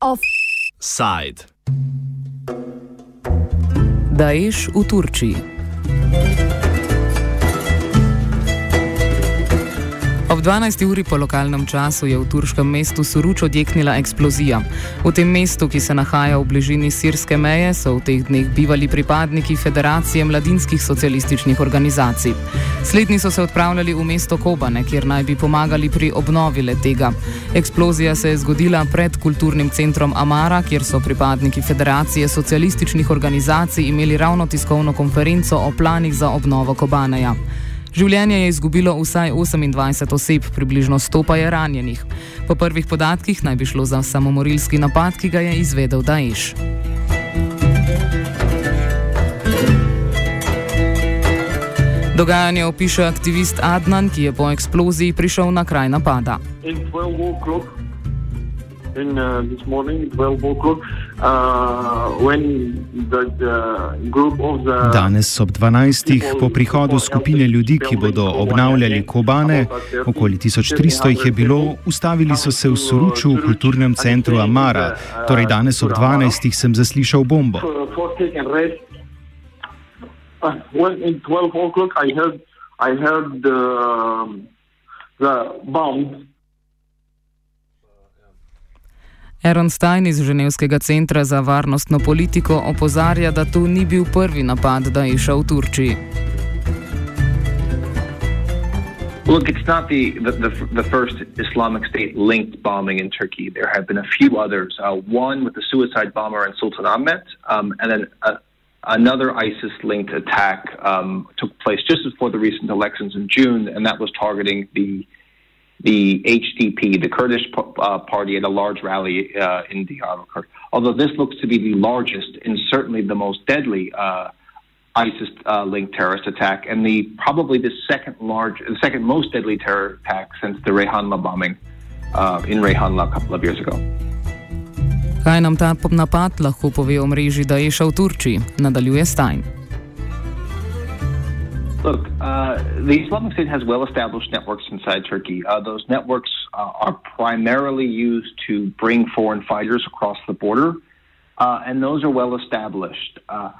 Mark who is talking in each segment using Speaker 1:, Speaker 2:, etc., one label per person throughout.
Speaker 1: Offside.
Speaker 2: Daesh v Turčiji. Ob 12. uri po lokalnem času je v turškem mestu Suruč odjeknila eksplozija. V tem mestu, ki se nahaja v bližini sirske meje, so v teh dneh bivali pripadniki Federacije mladinskih socialističnih organizacij. Slednji so se odpravljali v mesto Kobane, kjer naj bi pomagali pri obnovi le tega. Eksplozija se je zgodila pred kulturnim centrom Amara, kjer so pripadniki Federacije socialističnih organizacij imeli ravno tiskovno konferenco o planih za obnovo Kobaneja. Življenje je izgubilo vsaj 28 oseb, približno 100 pa je ranjenih. Po prvih podatkih naj bi šlo za samomorilski napad, ki ga je izvedel Daesh. Dogajanje opiše aktivist Adnan, ki je po eksploziji prišel na kraj napada.
Speaker 3: in uh, this morning, 12 o'clock, uh, when the, the group of the.
Speaker 4: Danes ob 12. po prihodu skupine ljudi, ki bodo obnavljali Kobane, okoli 1300 jih je bilo, ustavili so se v Suruču v kulturnem centru Amara. Torej danes ob 12. sem zaslišal bombo.
Speaker 3: Uh, when in 12 o'clock, I heard, I heard the, the bomb
Speaker 2: Aaron Stein iz Ženevskega centra za varnostno politiko opozarja, da to ni bil prvi napad Daesha v Turčiji.
Speaker 5: Look, it's not the, the, the, the, first Islamic State linked bombing in Turkey. There have been a few others. Uh, one with the suicide bomber in Sultanahmet, um, and then uh, another ISIS linked attack um, took place just before the recent elections in June, and that was targeting the the HDP, the Kurdish uh, party, at a large rally uh, in Diyarbakir. Although this looks to be the largest and certainly the most deadly uh, ISIS-linked uh, terrorist attack, and the probably the second large, the second most deadly terror attack since the Rehanla bombing uh, in Rehanla a couple of years ago.
Speaker 2: Kaj nam ta napad lahko pove o mreži Daesha v Turčiji? Nadaljuje Stein.
Speaker 5: Look, uh, the Islamic State has well established networks inside Turkey. Uh, those networks uh, are primarily used to bring foreign fighters across the border, uh, and those are well established. Uh,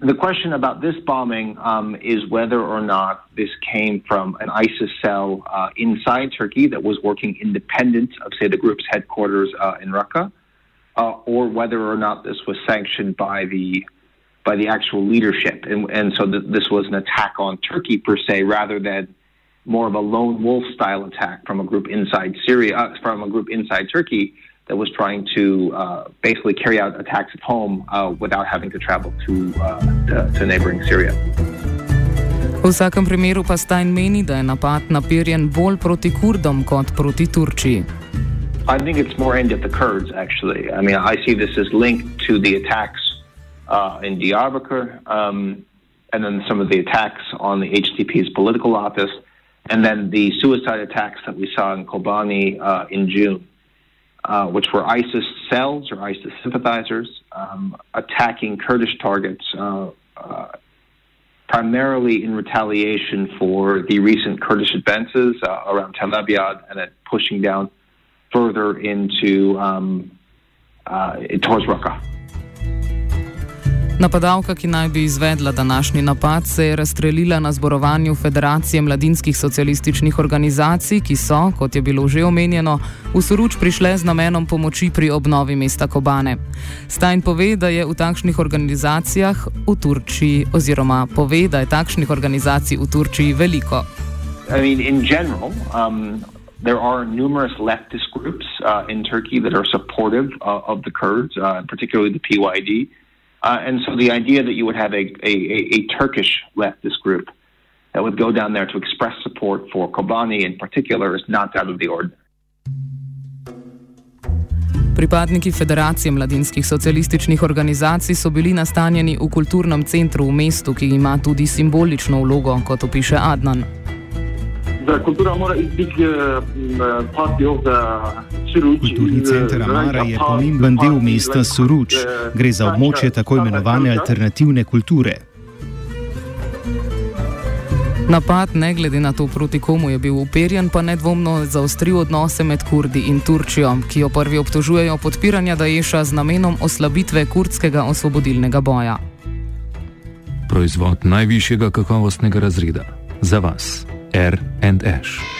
Speaker 5: the question about this bombing um, is whether or not this came from an ISIS cell uh, inside Turkey that was working independent of, say, the group's headquarters in Raqqa, or whether or not this was sanctioned by the by the actual leadership. And, and so th- this was an attack on Turkey per se, rather than more of a lone wolf style attack from a group inside Syria, uh, from a group inside Turkey that was trying to uh, basically carry out attacks at home uh, without having to travel to, uh, to, to neighboring Syria.
Speaker 2: V vsakem primeru pa Stein meni, da je napad naperjen bolj proti Kurdom kot proti Turčiji.
Speaker 5: I think it's more aimed at the Kurds, actually. I mean, I see this as linked to the attacks uh, in Diyarbakir, um, and then some of the attacks on the HDP's political office, and then the suicide attacks that we saw in Kobani uh, in June, uh, which were ISIS cells or ISIS sympathizers um, attacking Kurdish targets. Uh, uh, primarily in retaliation for the recent Kurdish advances uh, around Tel Abyad and then pushing down further into um, towards Raqqa.
Speaker 2: Napadalka, ki naj bi izvedla današnji napad, se je razstrelila na zborovanju Federacije mladinskih socialističnih organizacij, ki so, kot je bilo že omenjeno, v Soruč prišle z namenom pomoči pri obnovi mesta Kobane. Stein pove, da je v takšnih organizacijah v Turčiji, oziroma pove, da je takšnih organizacij v Turčiji veliko.
Speaker 5: I mean, in general, um, there are numerous leftist groups uh, in Turkey that are supportive uh, of the Kurds, uh, particularly the PYD. Uh, and so the idea that you would have a, a, a, Turkish leftist group that would go down there to express support for Kobani in particular is not out of the ordinary.
Speaker 2: Pripadniki Federacije mladinskih socialističnih organizacij so bili nastanjeni v kulturnem centru v mestu, ki ima tudi simbolično vlogo, kot opiše Adnan.
Speaker 3: Kultura mora biti part of the
Speaker 4: Kulturni center Amara je pomemben del mesta Suruč. Gre za območje tako imenovane alternativne kulture.
Speaker 2: Napad, ne glede na to, proti komu je bil uperjen, pa nedvomno zaostril odnose med Kurdi in Turčijo, ki jo prvi obtožujejo podpiranja Daesha z namenom oslabitve kurdskega osvobodilnega boja.
Speaker 1: Proizvod najvišjega kakovostnega razreda za vas, R&H.